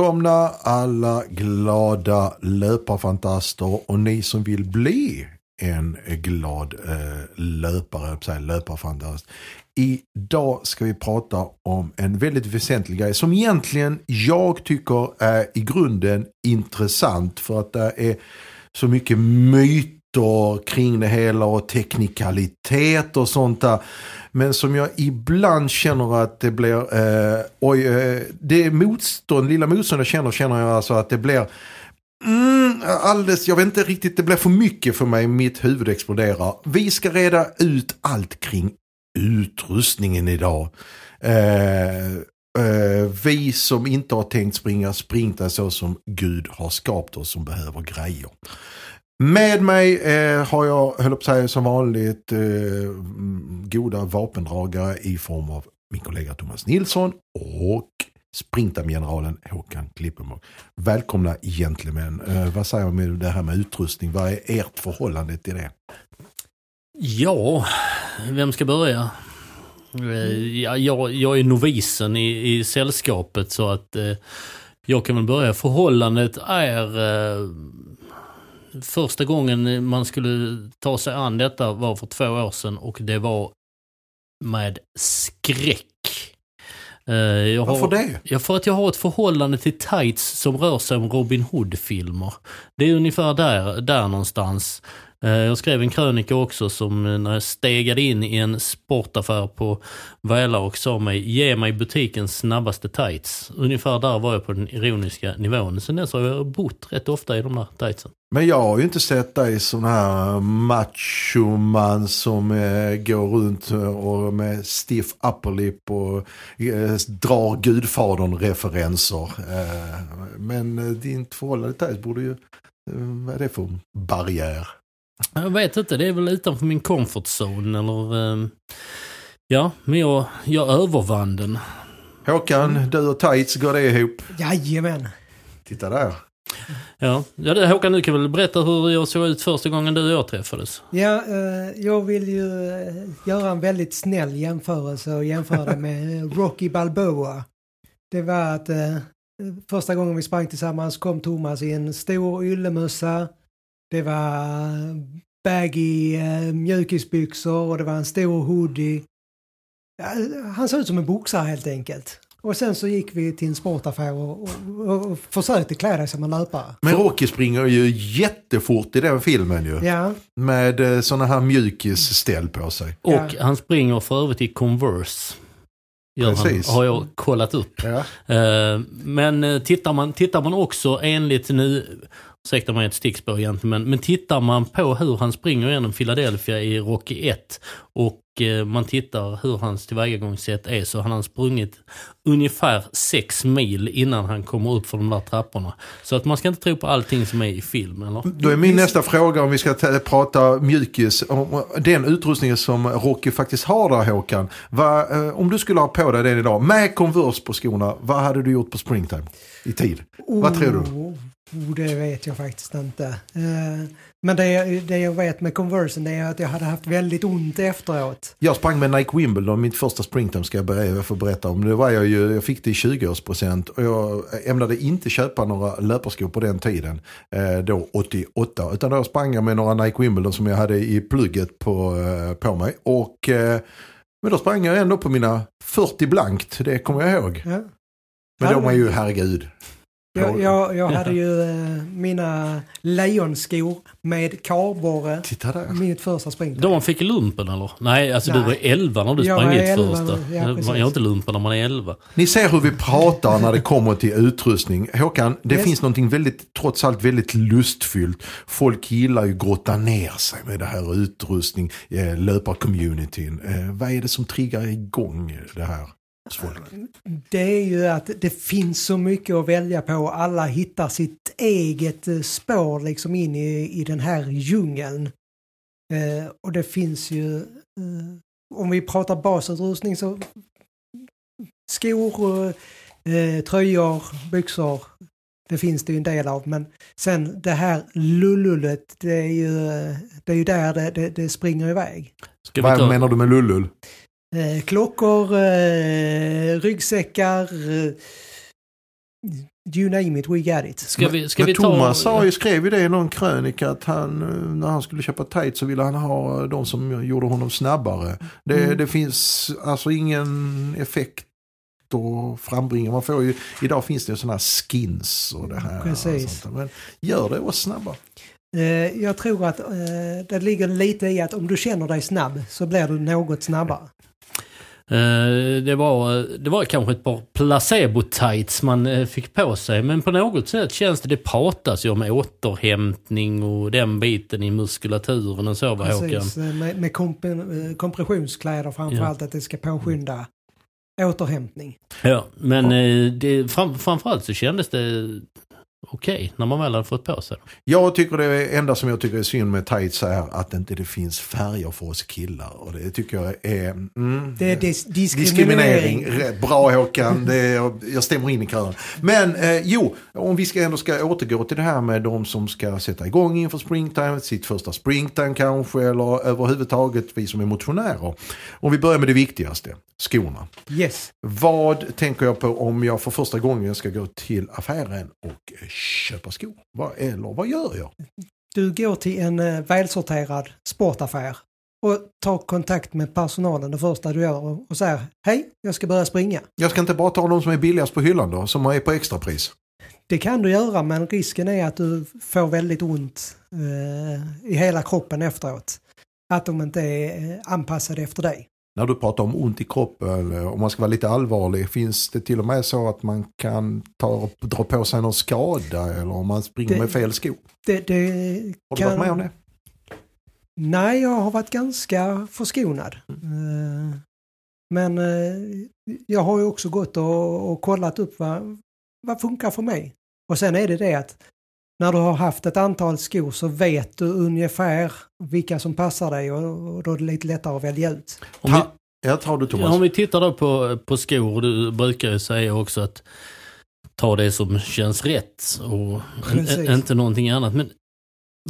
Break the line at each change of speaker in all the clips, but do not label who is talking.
välkomna alla glada löparfantaster och ni som vill bli en glad eh, löpare, säga löparfantast. Idag ska vi prata om en väldigt väsentlig grej som egentligen jag tycker är i grunden intressant för att det är så mycket myter kring det hela och teknikalitet och sånt där. Men som jag ibland känner att det blir, eh, oj, eh, det motstånd, lilla motstånd jag känner, känner jag alltså att det blir Mm, alldeles, jag vet inte riktigt, det blir för mycket för mig, mitt huvud exploderar. Vi ska reda ut allt kring utrustningen idag. Eh, eh, vi som inte har tänkt springa sprinta så som Gud har skapat oss som behöver grejer. Med mig eh, har jag, höll på säga som vanligt, eh, goda vapendragare i form av min kollega Thomas Nilsson och Sprintam-generalen Håkan Klippenborg. Välkomna gentlemän. Eh, vad säger du om det här med utrustning? Vad är ert förhållande till det?
Ja, vem ska börja? Eh, ja, jag, jag är novisen i, i sällskapet så att eh, jag kan väl börja. Förhållandet är eh, första gången man skulle ta sig an detta var för två år sedan och det var med skräck. Eh, jag
Varför
har,
det?
Ja, för att jag har ett förhållande till tights som rör sig om Robin Hood-filmer. Det är ungefär där, där någonstans. Eh, jag skrev en krönika också som eh, när jag stegade in i en sportaffär på Väla och sa mig ge mig butikens snabbaste tights. Ungefär där var jag på den ironiska nivån. Sen dess har jag bott rätt ofta i de där tightsen.
Men jag har ju inte sett dig sån här machoman som eh, går runt och med stiff upperlip och eh, drar Gudfadern-referenser. Eh, men eh, din förhållande till borde ju, eh, vad är det för barriär?
Jag vet inte, det är väl utanför min comfort zone eller... eh, Ja, men jag, jag övervann den.
Håkan, du och tights, går det ihop?
Jajamän.
Titta där.
Ja, ja det, Håkan du kan väl berätta hur jag såg ut första gången du och jag träffades?
Ja, eh, jag vill ju eh, göra en väldigt snäll jämförelse och jämföra det med eh, Rocky Balboa. Det var att eh, första gången vi sprang tillsammans kom Thomas i en stor yllemössa. Det var baggy eh, mjukisbyxor och det var en stor hoodie. Han såg ut som en boxare helt enkelt. Och sen så gick vi till en sportaffär och, och, och försökte klä dig som en löpare.
Men Rocky springer ju jättefort i den filmen ju.
Ja,
Med eh, såna här mjukisställ på sig.
Och
Ja.
han springer för övrigt i Converse. Gör
Precis.
Han, har jag kollat upp.
Ja.
Eh, Men tittar man, tittar man också enligt nu, ursäkta mig ett stickspår egentligen, men, men tittar man på hur han springer genom Philadelphia i Rocky 1 och eh, man tittar hur hans tillvägagångssätt är så han har sprungit ungefär sex mil innan han kommer upp för de där trapporna. Så att man ska inte tro på allting som är i film, eller?
Då är min nästa fråga om vi ska ta- prata mjukis. Om den utrustningen som Rocky faktiskt har där Håkan. Vad, eh, om du skulle ha på dig den idag med Converse på skorna. Vad hade du gjort på springtime i tid? Vad tror du?
Oh, det vet jag faktiskt inte. Eh, men det, det jag vet med Conversen det är att jag hade haft väldigt ont efteråt.
Jag sprang med Nike Wimbledon, mitt första springtime ska jag ber- jag får berätta om. Det var jag ju, jag fick det i 20-årspresent och jag ämnade inte köpa några löparskor på den tiden, eh, då 88. Utan då sprang jag med några Nike Wimbledon som jag hade i plugget på, eh, på mig. Och, men då sprang jag ändå på mina 40 blankt, det kommer jag ihåg.
Ja.
Men de är ju, herregud.
Jag, jag, jag hade ju eh, mina lejonskor med kardborre.
Titta där.
Mitt första spring.
De fick lumpen eller? Nej, alltså du
Nej.
var 11 när du
Jag
sprang
var
ditt
11,
första.
ja, precis.
jag har inte lumpen när man är 11.
Ni ser hur vi pratar när det kommer till utrustning. Håkan, det
Yes.
finns någonting väldigt, trots allt väldigt lustfyllt. Folk gillar ju grotta ner sig med det här utrustning, eh, löparcommunityn. Eh, vad är det som triggar igång det här?
Det är ju att det finns så mycket att välja på. Alla hittar sitt eget eh, spår liksom in i, i den här djungeln. Eh, och det finns ju, eh, om vi pratar basutrustning så skor, eh, tröjor, byxor. Det finns det ju en del av men sen det här lullulet det är ju, det är ju där det, det, det springer iväg.
Ska vi
Vad
ta,
menar du med lullull?
Eh, klockor, eh, ryggsäckar, eh, you name it, we got it.
Ska vi, ska
Men
vi ta...
Thomas sa ju, skrev ju det i någon krönika att han, eh, när han skulle köpa tights så ville han ha de som gjorde honom snabbare. Det,
Mm.
det finns alltså ingen effekt att frambringa. Man får ju, idag finns det ju sådana här skins och det här.
Precis.
Och. Men gör det oss snabba.
Eh, jag tror att eh, det ligger lite i att om du känner dig snabb så blir du något snabbare.
Eh, det, var, det var kanske ett par placebo-tights man eh, fick på sig. Men på något sätt känns det, det pratas ju om återhämtning och den biten i muskulaturen och så va Håkan?
Precis, eh, med, med komp eh, kompressionskläder framförallt att det ska påskynda återhämtning.
Ja, men eh, det, fram, framförallt så kändes det okej när man väl hade fått på sig dem.
Jag tycker det enda som jag tycker är synd med tights är att inte det finns färger för oss killar. Och det tycker jag är... Mm,
Det är dis
Diskriminering.
diskriminering.
Rätt Bra Håkan, det är, jag, stämmer in i kören. Men eh, jo, om vi ska ändå ska återgå till det här med de som ska sätta igång inför springtime, sitt första springtime kanske, eller överhuvudtaget vi som är motionärer. Om vi börjar med det viktigaste, skorna.
Yes.
Vad tänker jag på om jag för första gången ska gå till affären och eh, köpa skor? Vad, eller vad gör jag?
Du går till en eh, välsorterad sportaffär och tar kontakt med personalen det första du gör och- och säger Hej, jag ska börja springa.
Jag ska inte bara ta de som är billigast på hyllan då, som är på extrapris.
Det kan du göra men risken är att du får väldigt ont eh, i hela kroppen efteråt. Att de inte är eh, anpassade efter dig.
När du pratar om ont i kroppen, eller om man ska vara lite allvarlig, finns det till och med så att man kan ta dra på sig någon skada eller om man springer
Det-
med fel skor?
Det, det
Har du varit med om det?
Nej, jag har varit ganska förskonad. Eh, Men eh, jag har ju också gått och, och kollat upp vad, vad funkar för mig. Och sen är det det att när du har haft ett antal skor så vet du ungefär vilka som passar dig och, då är det lite lättare att välja ut.
Om vi,
jag tar du Thomas.
om vi tittar då på, på skor, du brukar ju säga också att ta det som känns rätt och in, inte någonting annat. Men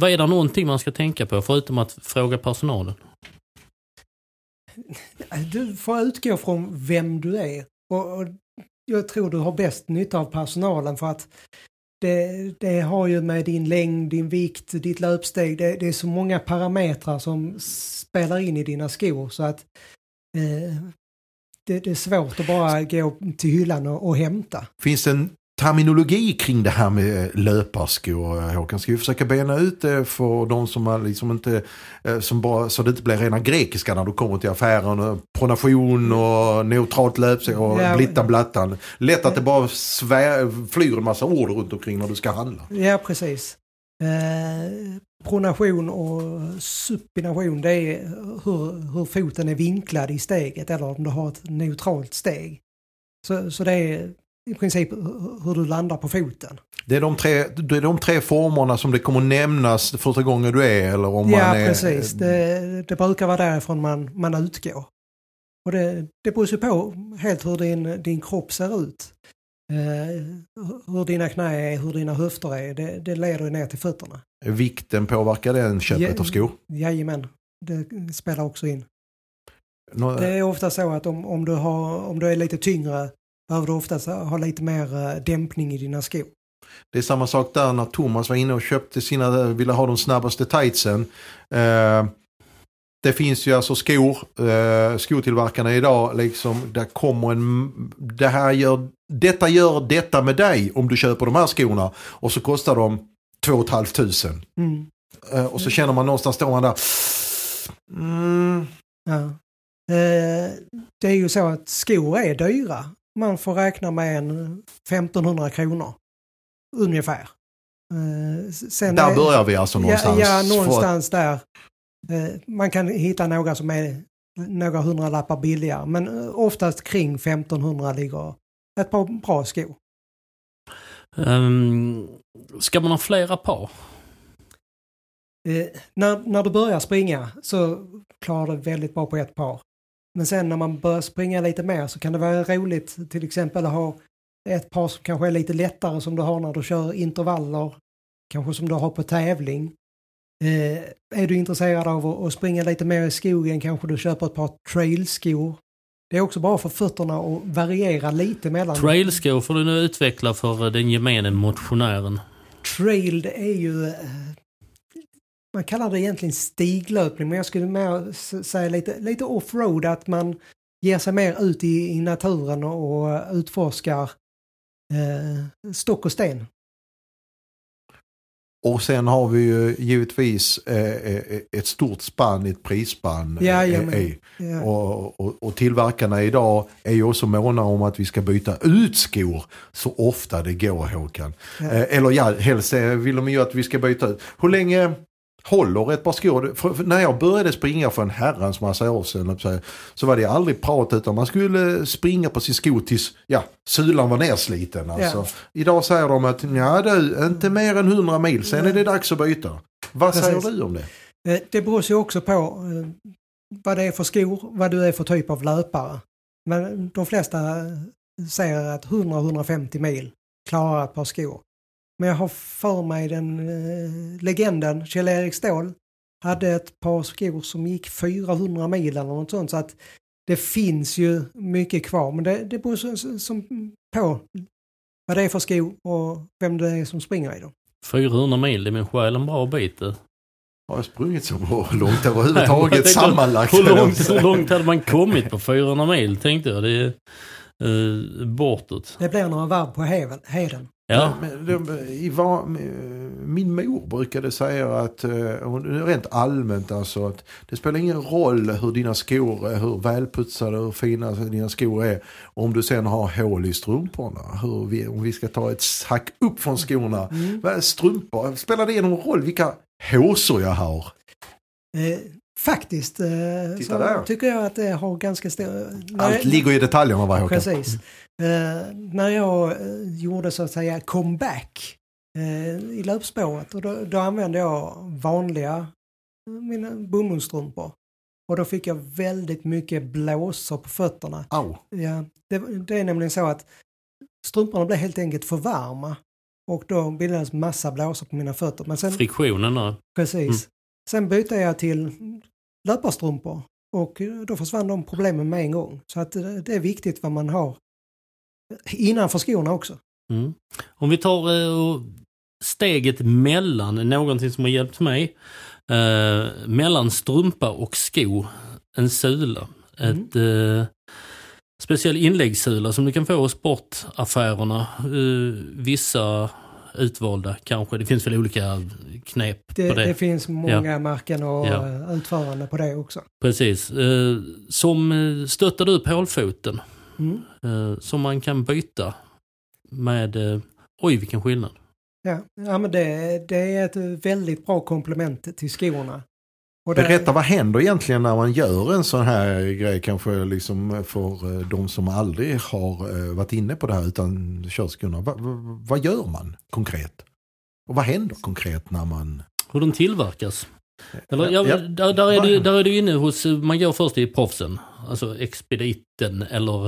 vad är det någonting man ska tänka på förutom att fråga personalen?
Du får utgå från vem du är. Och, och jag tror du har bäst nytta av personalen för att det, det har ju med din längd, din vikt, ditt löpsteg. Det, det är så många parametrar som spelar in i dina skor så att eh, det, det är svårt att bara gå till hyllan och, och hämta.
Finns det en terminologi kring det här med löparskor Håkan? Ska vi försöka bena ut det för de som liksom inte, eh, som bara, så det inte blir rena grekiska när du kommer till affären. Pronation och neutralt löpsteg och
Ja.
blittan blattan. Lätt att det bara svär, flyr en massa ord runt omkring när du ska handla.
Ja, precis. Eh, pronation och supination det är hur, hur foten är vinklad i steget eller om du har ett neutralt steg. Så, så det är i princip hur- du landar på foten.
Det är, de tre, det är de tre formerna som det kommer nämnas första gången du är eller om
ja,
man är...
precis. Det, det brukar vara därifrån man, man utgår. Och det, det beror ju på helt hur din, din kropp ser ut. Eh, hur dina knä är, hur dina höfter är. Det, det leder ju ner till fötterna.
Vikten påverkar den köpet
Ja.
av skor?
Jajamän, det spelar också in.
Nå-
Det är ofta så att om, om, du, har, om du är lite tyngre behöver du oftast ha lite mer eh, dämpning i dina skor.
Det är samma sak där när Thomas var inne och köpte sina, ville ha de snabbaste tightsen. Eh, det finns ju alltså skor, eh, skotillverkarna idag, liksom, där kommer en, det här gör, detta gör detta med dig om du köper de här skorna. Och så kostar de 2 500.
Mm.
Eh, och så känner man någonstans, står man där, mm,
Ja. Eh, det är ju så att skor är dyra. Man får räkna med en 1500 kronor. Ungefär. Eh, sen
där
är-
börjar vi alltså någonstans.
Ja, ja
För-
någonstans där. Eh, man kan hitta några som är några hundra lappar billigare. Men eh, oftast kring 1500 ligger ett par bra skor.
Um, ska man ha flera par?
Eh, när, när du börjar springa så klarar du väldigt bra på ett par. Men sen när man börjar springa lite mer så kan det vara roligt till exempel att ha ett par som kanske är lite lättare som du har när du kör intervaller. Kanske som du har på tävling. Eh, är du intresserad av att, springa lite mer i skogen kanske du köper ett par trailskor. det är också bra för fötterna att variera lite mellan.
Trailskor får du nu utveckla för eh, den gemene motionären.
Trail det är ju... eh, Man kallar det egentligen stiglöpning men jag skulle mer säga lite, lite offroad att man ger sig mer ut i, i naturen och, utforskar eh, stock och sten.
Och sen har vi ju givetvis eh, eh, ett stort spann, ett prisspann. eh,
Jajamän.
eh,
Ja.
Och, och, och tillverkarna idag är ju också måna om att vi ska byta ut skor så ofta det går Håkan.
Ja.
Eh, eller ja, helst eh, vill de ju att vi ska byta ut. Hur länge håller ett par skor? För, för när jag började springa för en herrans massa år sedan så, så var det aldrig prat utan man skulle springa på sin sko tills ja, sulan var nersliten. Alltså.
Ja.
Idag säger de att ja, du, inte mer än 100 mil, sen är det dags att byta. Vad säger
Precis.
du om det?
Eh, Det beror ju också på eh, vad det är för skor, vad du är för typ av löpare. Men de flesta eh, säger att 100-150 mil klarar ett par skor. Men jag har för mig den eh, legenden Kjell-Erik Ståhl hade ett par skor som gick 400 mil eller något sånt. Så att det finns ju mycket kvar. Men det, det beror som, som på vad det är för skor och vem det är som springer i dem.
400 mil, det är min själ en bra bit det.
Har jag sprungit så bra långt överhuvudtaget
tänkte,
sammanlagt?
Hur långt, hur långt hade man kommit på 400 mil tänkte jag. Det är uh, bortåt.
Det blir några varv på heven, heden.
Ja,
Men, de, i va, min mor brukade säga att, eh, rent allmänt alltså, att det spelar ingen roll hur dina skor är, hur välputsade och fina dina skor är. Om du sen har hål i strumporna. Hur vi, om vi ska ta ett hack upp från skorna.
Mm.
Strumpor, spelar det någon roll vilka håsor jag har?
Eh, faktiskt eh,
Titta
så
där.
tycker jag att det har ganska stor...
Allt ligger i detaljerna va Håkan?
Precis. Eh, när jag eh, gjorde så att säga comeback eh, i löpspåret och då, då använde jag vanliga eh, mina bomullsstrumpor. Och då fick jag väldigt mycket blåsor på fötterna.
Au.
Ja, det, det är nämligen så att strumporna blev helt enkelt för varma. Och då bildades massa blåsor på mina fötter. Men sen,
friktionen då.
Precis.
Mm.
Sen bytte jag till löparstrumpor och då försvann de problemen med en gång. Så att eh, det är viktigt vad man har innanför skorna också.
Mm. Om vi tar och steget mellan, någonting som har hjälpt mig, eh, mellan strumpa och sko, en sula.
Mm.
Ett eh, speciell inläggssula som du kan få hos sportaffärerna. Vissa utvalda kanske, det finns väl olika knep
Det,
på det.
det finns många märken och
Ja.
utförande på det också.
Precis. Som stöttar du pålfoten
Mm.
eh, som man kan byta med, eh, oj vilken skillnad.
Ja. ja, men det, det är ett väldigt bra komplement till skorna. Och det-
Berätta vad händer egentligen när man gör en sån här grej kanske liksom för eh, de som aldrig har eh, varit inne på det här utan kört skorna. Va, va, vad gör man konkret? Och vad händer konkret när man...
Hur de tillverkas. Eller, ja,
Ja.
Där, där, är du, där är du inne hos, man går först i proffsen, alltså expediten eller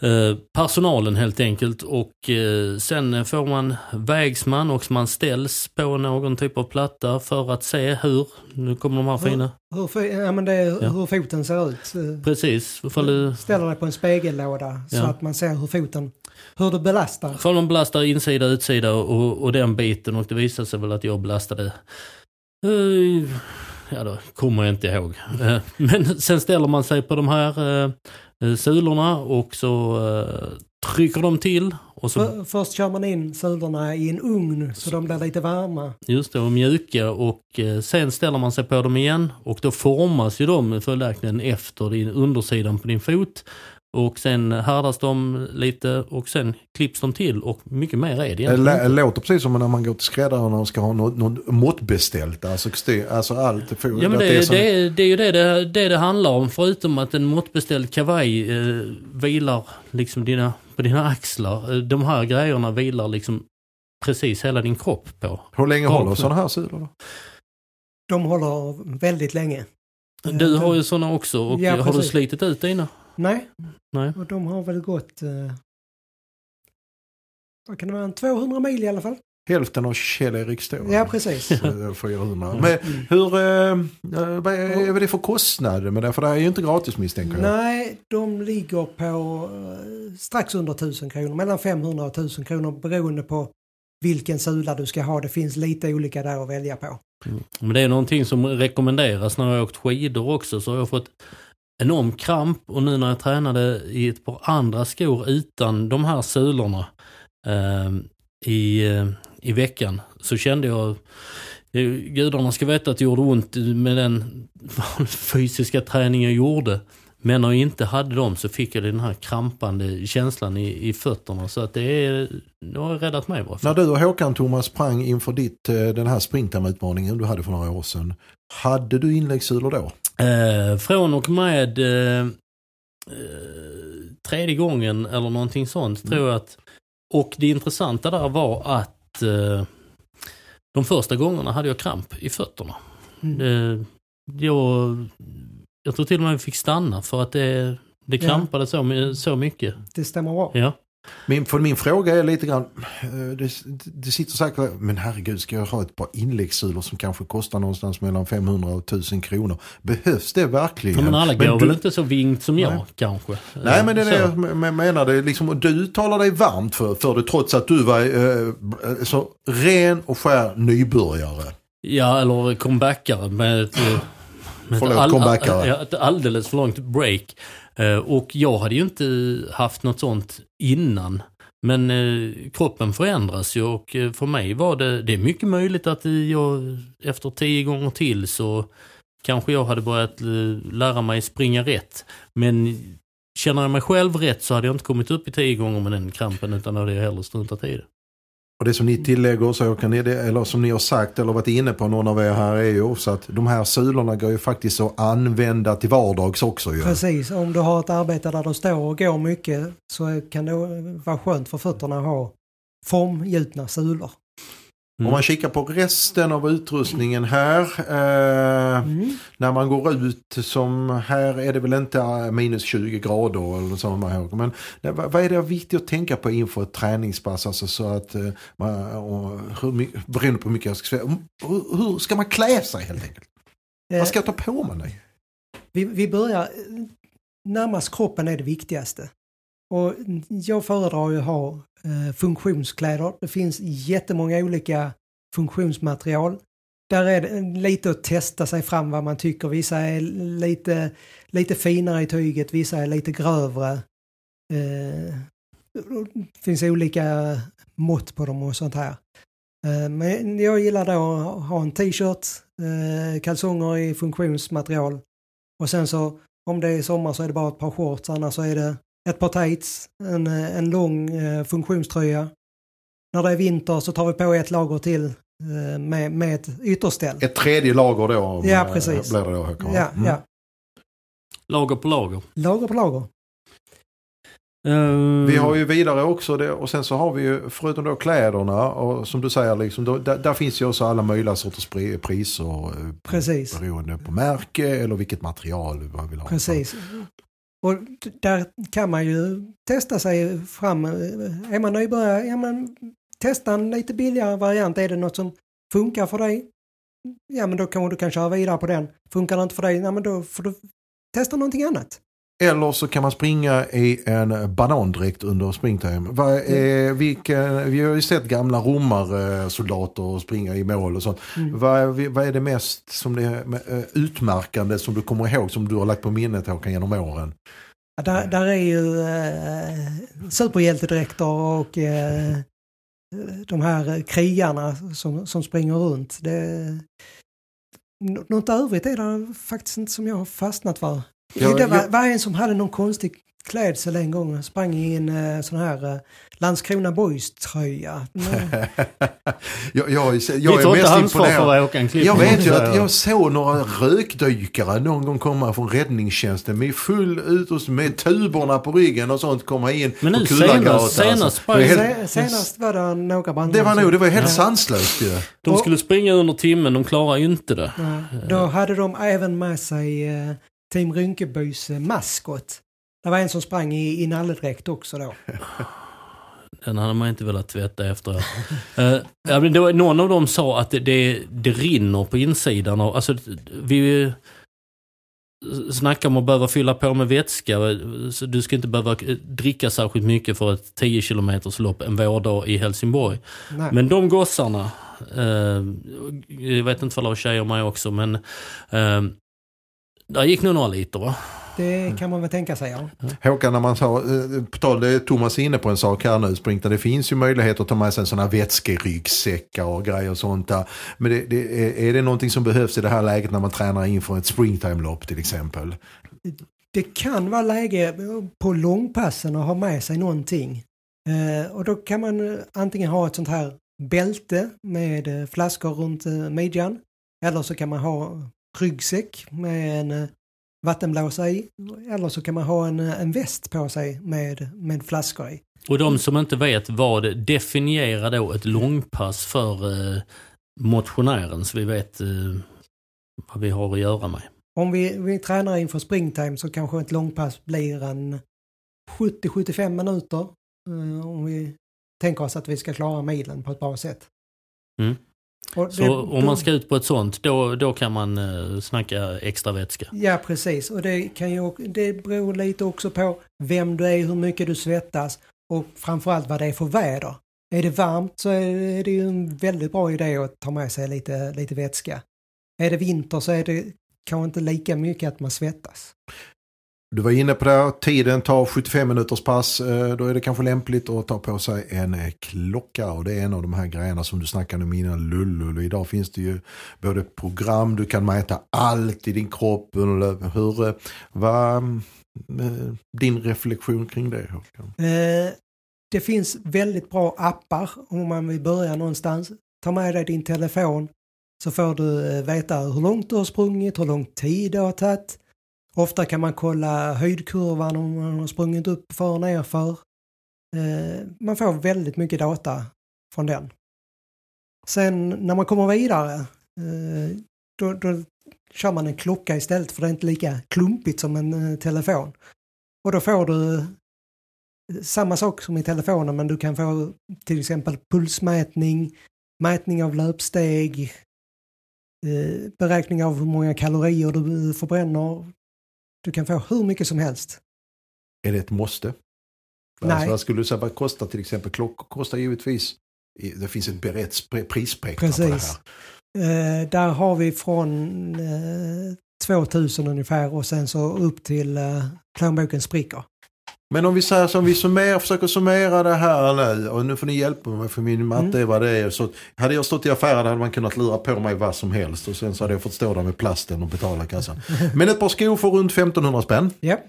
eh, personalen helt enkelt och eh, sen får man vägsman och man ställs på någon typ av platta för att se hur, nu kommer de här
Hur-
fina,
Hur, ja, men det är
Ja.
hur foten ser ut. Eh,
precis, ifall du,
Ställer dig på en spegellåda så
Ja.
att man ser hur foten, hur du belastar.
ifall man belastar insida utsida och, och den biten och det visade sig väl att jag belastade eh, Ja, då kommer jag inte ihåg. Eh, Men sen ställer man sig på de här eh, eh, sulorna och så eh, trycker de till och så
För, först kör man in sulorna i en ugn så de blir lite varma.
just det, och mjuka och eh, sen ställer man sig på dem igen och då formas ju de följaktligen efter din undersidan på din fot och sen härdas de lite och sen klipps de till och mycket mer är det
Det
egentligen inte.
låter precis som när man går till skräddaren och ska ha något, något måttbeställt. Alltså, alltså allt. För,
Ja men
att
det,
är som-
det, är- det är ju det det, det det handlar om förutom att en måttbeställd kavaj eh, vilar liksom dina, på dina axlar. Eh, De här grejerna vilar liksom precis hela din kropp på.
Hur länge
Ja,
håller sådana här sulor då?
De håller väldigt länge.
Du har ju sådana också och
Ja,
har du slitit ut dina?
Nej,
Nej.
och de har väl gått... Eh, vad kan det vara? En 200 mil i alla fall.
hälften av Kjell-Erik Ståhl.
Ja, precis.
Så, 400. Men hur, eh, eh, vad är det för kostnader med det? För det är ju inte gratis misstänker jag.
Nej, de ligger på eh, strax under 1000 kronor. Mellan 500 och 1000 kronor beroende på vilken sula du ska ha. Det finns lite olika där att välja på.
Men det är någonting som rekommenderas när jag har åkt skidor också så har jag fått enorm kramp och nu när jag tränade i ett par andra skor utan de här sulorna ehm, eh, i, i veckan så kände jag eh, Gudarna ska veta att det gjorde ont med den fysiska träning jag gjorde. Men när jag inte hade dem så fick jag den här krampande känslan i, i fötterna. Så att det, är, det har räddat mig. Bara.
När du och Håkan Thomas sprang inför ditt, eh, den här springtermutmaningen du hade för några år sedan. Hade du inläggssulor då?
Eh, från och med eh, eh, tredje gången eller någonting sånt tror jag att. Och det intressanta där var att eh, de första gångerna hade jag kramp i fötterna.
Mm.
Det, jag, jag tror till och med jag fick stanna för att det, det
Ja.
krampade så, my- så mycket.
Det stämmer bra.
Ja.
Min, för min fråga är lite grann, eh, det, det sitter säkert, men herregud ska jag ha ett par inläggssulor som kanske kostar någonstans mellan 500 och 1000 kronor? Behövs det verkligen?
Ja, men alla
Men
går
du-
väl inte så vingt som jag
Nej.
kanske.
Nej men det är det
Så.
jag me- menar. Det liksom, du talar dig varmt för, för det trots att du var eh, så ren och skär nybörjare.
Ja, eller comebackare med ett, all,
comebackare.
ett alldeles för långt break. Eh, Och jag hade ju inte haft något sånt innan. Men eh, kroppen förändras ju och eh, för mig var det, det är mycket möjligt att jag efter tio gånger till så kanske jag hade börjat lära mig springa rätt. Men känner jag mig själv rätt så hade jag inte kommit upp i tio gånger med den krampen utan då hade jag hellre struntat i det.
Och det som ni tillägger, så kan ni, det- eller som ni har sagt eller varit inne på någon av er här är ju också att de här sulorna går ju faktiskt att använda till vardags också ju.
Precis, om du har ett arbete där du står och går mycket så kan det vara skönt för fötterna att ha formgjutna sulor.
Om man kikar på resten av utrustningen här. Eh,
Mm.
när man går ut som här är det väl inte eh, minus 20 grader eller så man ihåg. Men vad är det viktigt att tänka på inför ett träningspass? Alltså så att eh, man, och hur, beroende på hur mycket jag ska säga. Hur, hur ska man klä sig helt enkelt?
Eh,
Vad ska jag ta på mig?
Vi, vi börjar, närmast kroppen är det viktigaste. Och jag föredrar ju att ha Eh, funktionskläder. Det finns jättemånga olika funktionsmaterial. Där är det lite att testa sig fram vad man tycker. Vissa är lite, lite finare i tyget, vissa är lite grövre. Eh, det finns olika mått på dem och sånt här. Eh, men jag gillar då att ha en t-shirt, kalsonger i funktionsmaterial och sen så om det är sommar så är det bara ett par shorts, annars så är det ett par tights, en, eh, en lång eh, funktionströja. När det är vinter så tar vi på ett lager till eh, med, med ett ytterställ.
Ett tredje lager då?
Ja,
eh,
precis.
Blir det då?
Ja,
Mm.
ja.
Lager på lager.
Lager på lager.
Eh,
Vi har ju vidare också det och sen så har vi ju förutom då kläderna och som du säger liksom, då, där, där finns ju också alla möjliga sorters pri- priser.
Precis.
Beroende på märke eller vilket material man vill ha.
Precis. Och där kan man ju testa sig fram. Eh, eh, är man nybörjare, ja men testa en lite billigare variant. Är det något som funkar för dig? Ja men då kanske du kan köra vidare på den. Funkar det inte för dig, ja men då får du testa någonting annat.
Eller så kan man springa i en banandräkt under springtime. Vad är, vilken, vi har ju sett gamla romarsoldater springa i mål och sånt.
Mm.
Vad, är, vad är det mest som det eh, utmärkande som du kommer ihåg som du har lagt på minnet Håkan genom åren?
Ja, där, där är ju eh, superhjältedräkter och eh, de här krigarna som, som springer runt. Det, nå- något övrigt är det faktiskt inte som jag har fastnat för.
Ja,
det var,
jag-
var en som hade någon konstig klädsel en gång och sprang i en eh, sån här eh, Landskrona Boys-tröja. Mm.
jag, jag, jag är mest imponerad. Jag vet ju att jag såg några rökdykare någon gång komma från räddningstjänsten med full utrustning med tuborna på ryggen och sånt komma in
Men nu senast, senast
alltså. helt,
Se- Senast var det några brandmän
det var nog, det var helt
Ja.
sanslöst ju.
de skulle springa under timmen, de klarar ju inte det.
Ja, då hade de även med sig eh, Team Rynkebys eh, maskot. Det var en som sprang i, i nalledräkt också då.
Den hade man inte velat tvätta efteråt. uh, var, någon av dem sa att det, det, det rinner på insidan. Och, alltså, vi snackar om att behöva fylla på med vätska. Så du ska inte behöva dricka särskilt mycket för ett 10 km lopp en vårdag i Helsingborg. Nej. Men de gossarna, uh, jag vet inte om det var tjejer med också, men uh, där gick nog några liter va?
Det kan man väl tänka sig, ja.
Håkan, när man sa, eh, på tal, det Thomas är inne på en sak här nu, Sprinta, det finns ju möjlighet att ta med sig sådana vätskeryggsäckar och grejer och sånt där. Men det, det, är det någonting som behövs i det här läget när man tränar inför ett springtime-lopp till exempel?
Det kan vara läge på långpassen att ha med sig någonting. Eh, och då kan man antingen ha ett sånt här bälte med flaskor runt midjan. Eller så kan man ha ryggsäck med en vattenblåsa i. Eller så kan man ha en, en väst på sig med, med flaskor i.
Och de som inte vet vad definierar då ett långpass för eh, motionären så vi vet eh, vad vi har att göra med.
Om vi, vi tränar inför springtime så kanske ett långpass blir en 70-75 minuter. Eh, om vi tänker oss att vi ska klara milen på ett bra sätt.
Mm. Det, så om man ska ut på ett sånt, då, då kan man uh, snacka extra vätska?
Ja, precis. Och det, kan ju, det beror lite också på vem du är, hur mycket du svettas och framförallt vad det är för väder. Är det varmt så är det ju en väldigt bra idé att ta med sig lite, lite vätska. Är det vinter så är det kanske inte lika mycket att man svettas.
Du var inne på det, tiden tar 75 minuters pass. Eh, då är det kanske lämpligt att ta på sig en eh, klocka. Och det är en av de här grejerna som du snackade om innan, lullull. Idag finns det ju både program, du kan mäta allt i din kropp. Hur, eh, vad din reflektion kring det Håkan?
det finns väldigt bra appar om man vill börja någonstans. Ta med dig din telefon så får du veta hur långt du har sprungit, hur lång tid det har tagit Ofta kan man kolla höjdkurvan om man har sprungit upp för och nerför. Eh, man får väldigt mycket data från den. Sen när man kommer vidare eh, då, då kör man en klocka istället för det är inte lika klumpigt som en eh, telefon. Och då får du samma sak som i telefonen men du kan få till exempel pulsmätning, mätning av löpsteg, beräkning av hur många kalorier du förbränner, du kan få hur mycket som helst.
Är det ett måste? Nej. Alltså, vad skulle du säga, vad kostar till exempel? Klockor kostar givetvis, det finns ett berett prisspektra på det
här. Eh, där har vi från eh, 2000 ungefär och sen så upp till eh, plånboken spricker.
Men om vi säger som vi summerar, försöker summera det här nu och nu får ni hjälpa mig för min matte mm. är vad det är. Så hade jag stått i affären hade man kunnat lura på mig vad som helst och sen så hade jag fått stå där med plasten och betala kassan. Men ett par skor för runt 1500 spänn.
Yep.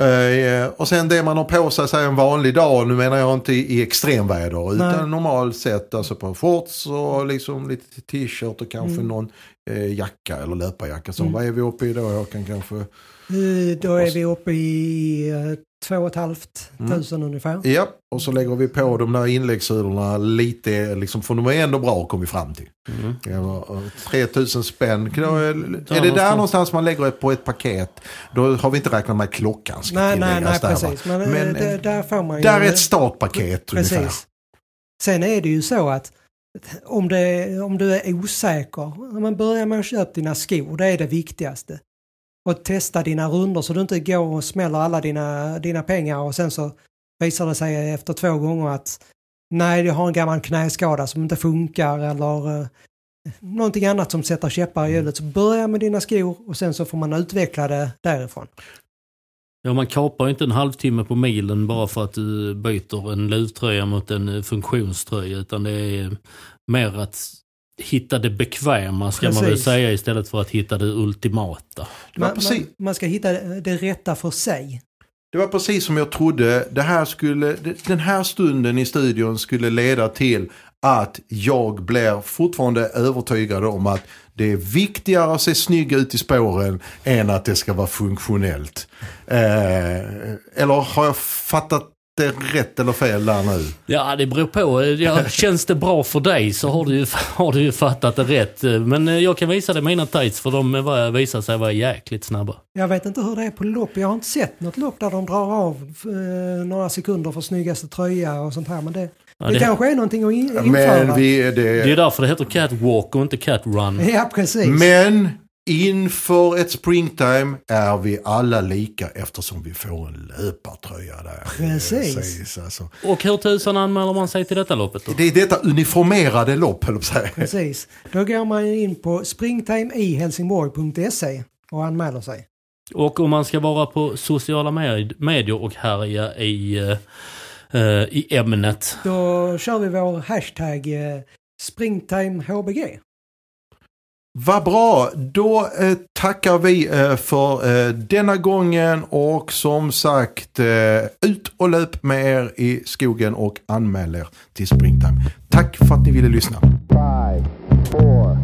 Uh, och sen det man har på sig, sig en vanlig dag, nu menar jag inte i, extremväder utan normalt sett alltså på shorts och liksom lite t-shirt och kanske mm. någon jacka eller löparjacka. Så mm. vad är vi uppe i då Håkan kanske?
Uh, då är vi uppe i två och ett halvt mm. tusen mm. ungefär.
Ja, och så lägger vi på de där inläggssulorna lite, liksom, för de är ändå bra kom vi fram till. Mm. Ja, 3000 spänn. Då är, är det där någonstans man lägger på ett paket, då har vi inte räknat med klockan. Ska
nej, nej, nej, där, precis. Men, Men det, där får man ju...
Där är ett startpaket precis. ungefär.
Sen är det ju så att om, det, om du är osäker, men börja med att köpa dina skor, det är det viktigaste och testa dina runder så du inte går och smäller alla dina, dina pengar och sen så visar det sig efter två gånger att nej, jag har en gammal knäskada som inte funkar eller eh, någonting annat som sätter käppar i hjulet. Så börja med dina skor och sen så får man utveckla det därifrån.
Ja, man kapar inte en halvtimme på milen bara för att du byter en luvtröja mot en funktionströja utan det är mer att hitta det bekväma ska Precis. man väl säga istället för att hitta det ultimata.
Man, man, man, ska hitta det rätta för sig.
Det var precis som jag trodde. Det här skulle, den här stunden i studion skulle leda till att jag blir fortfarande övertygad om att det är viktigare att se snygg ut i spåren än att det ska vara funktionellt. Eh, eller har jag fattat rätt eller fel där nu?
Ja, det beror på. Ja, känns det bra för dig så har du, ju, har du ju fattat det rätt. Men eh, jag kan visa dig mina tights för de var- visar sig vara jäkligt snabba.
Jag vet inte hur det är på lopp. Jag har inte sett något lopp där de drar av eh, några sekunder för snyggaste tröja och sånt här. Men det,
Ja,
det,
det-
kanske är någonting att in, införa.
Men, vi,
Det är
det,
därför det heter catwalk och inte catrun.
Ja, precis.
men inför ett springtime är vi alla lika eftersom vi får en löpartröja där.
Precis.
alltså.
Och hur tusan anmäler man sig till detta loppet då?
Det är detta uniformerade lopp, höll säga.
Precis. Då går man in på springtimehelsingborg.se och anmäler sig.
Och om man ska vara på sociala med- medier och härja i, eh, i ämnet.
Då kör vi vår hashtag eh, springtimehbg.
Vad bra, då eh, tackar vi eh, för eh, denna gången och som sagt eh, ut och löp med er i skogen och anmäl er till Springtime. Tack för att ni ville lyssna.
Five, four,